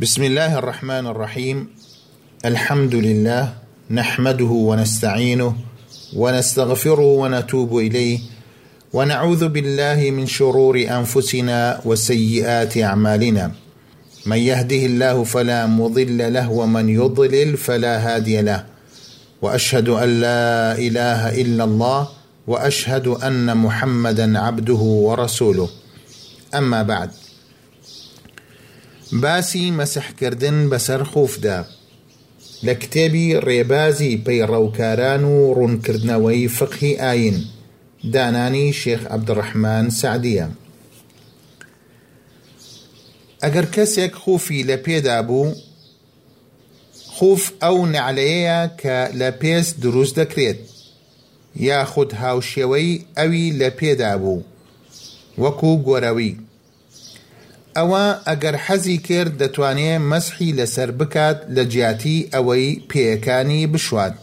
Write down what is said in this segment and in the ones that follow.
بسم الله الرحمن الرحيم الحمد لله نحمده ونستعينه ونستغفره ونتوب اليه ونعوذ بالله من شرور انفسنا وسيئات اعمالنا من يهده الله فلا مضل له ومن يضلل فلا هادي له واشهد ان لا اله الا الله واشهد ان محمدا عبده ورسوله اما بعد باسی مەسحکردن بەسەر خوفدا لە کتێبی ڕێبازی پەیڕەوکاران و ڕوونکردنەوەی فقهی ئاین، دانانی شێخ عەبدڕەحمان سەعدیە. ئەگەر کەسێک خوفی لە پێدا بوو، خوف ئەو نەعلەیەیە کە لە پێست دروست دەکرێت، یاخود هاوشێوەی ئەوی لە پێدا بوو، وەکو گۆرەوی. ئەوا ئەگەر حەزی کرد دەتوانێ مەسحی لەسەر بکات لە جیاتی ئەوەی پێیەکانی بشوات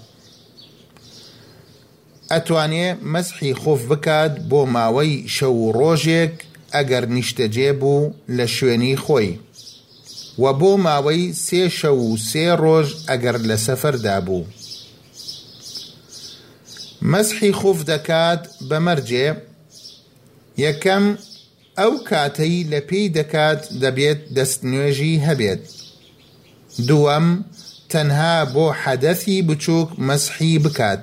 ئەتوانێ مەسحی خوف بکات بۆ ماوەی شەو و ڕۆژێک ئەگەر نیشتەجێ بوو لە شوێنی خۆی وە بۆ ماوەی سێ شەو و سێ ڕۆژ ئەگەر لە سەفەردا بوو مەسحی خوف دەکات بە مەرجێ یەکەم ئەو کاتەی لە پێی دەکات دەبێت دەستنوێژی هەبێت، دووەم تەنها بۆ حەدەثی بچووک مەسحی بکات،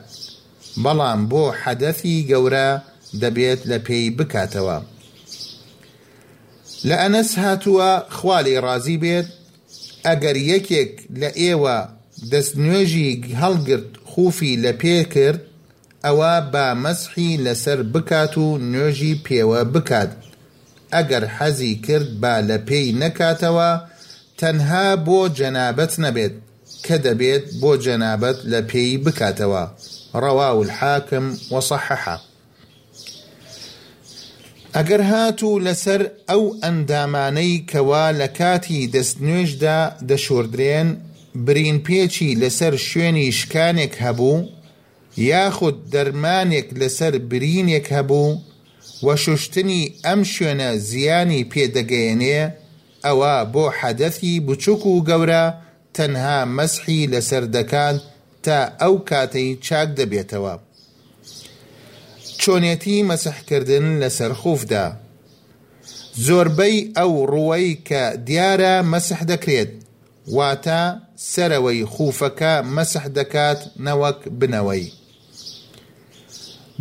بەڵام بۆ حەدەثی گەورە دەبێت لە پێی بکاتەوە. لە ئەنەس هاتووە خوا لێی ڕازی بێت، ئەگەر یەکێک لە ئێوە دەستنوێژی هەڵگرت خوفی لە پێ کرد ئەوا با مەسحی لەسەر بکات و نوێژی پێوە بکات، ئەگەر حەزی کرد با لە پێی نەکاتەوە تەنها بۆ جەنابەت نەبێت، کە دەبێت بۆ جەنابەت لە پێی بکاتەوە، رواه الحاکم و صححە. ئەگەر هاتوو لەسەر ئەو ئەندامانەی کەوا لە کاتی دەست نوێژدا دەشۆردرێن برین پێچی لەسەر شوێنی شکانێک هەبوو یاخود دەرمانێک لەسەر برینێک هەبوو و شوشتنی ئەم شوێنە زیانی پێ دەگەیەنێ، ئەوا بۆ حەدەثی بچوک و گەورە تەنها مەسحی لەسەر دەکات تا ئەو کاتەی چاک دەبێتەوە. چۆنێتی مەسح کردن لەسەر خوفدا، زۆربەی ئەو ڕووەی کە دیارە مەسح دەکرێت، واتە سەرەوەی خوفەکە مەسح دەکات نەوەک بنەوەی.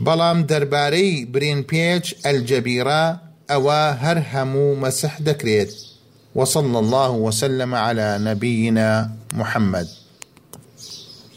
بەڵام دەربارەی برین پێچ، الجبیرە، ئەوە هەر هەموو مەسح دەکرێت. وصلی اللە وسلم علی نبینا محمد.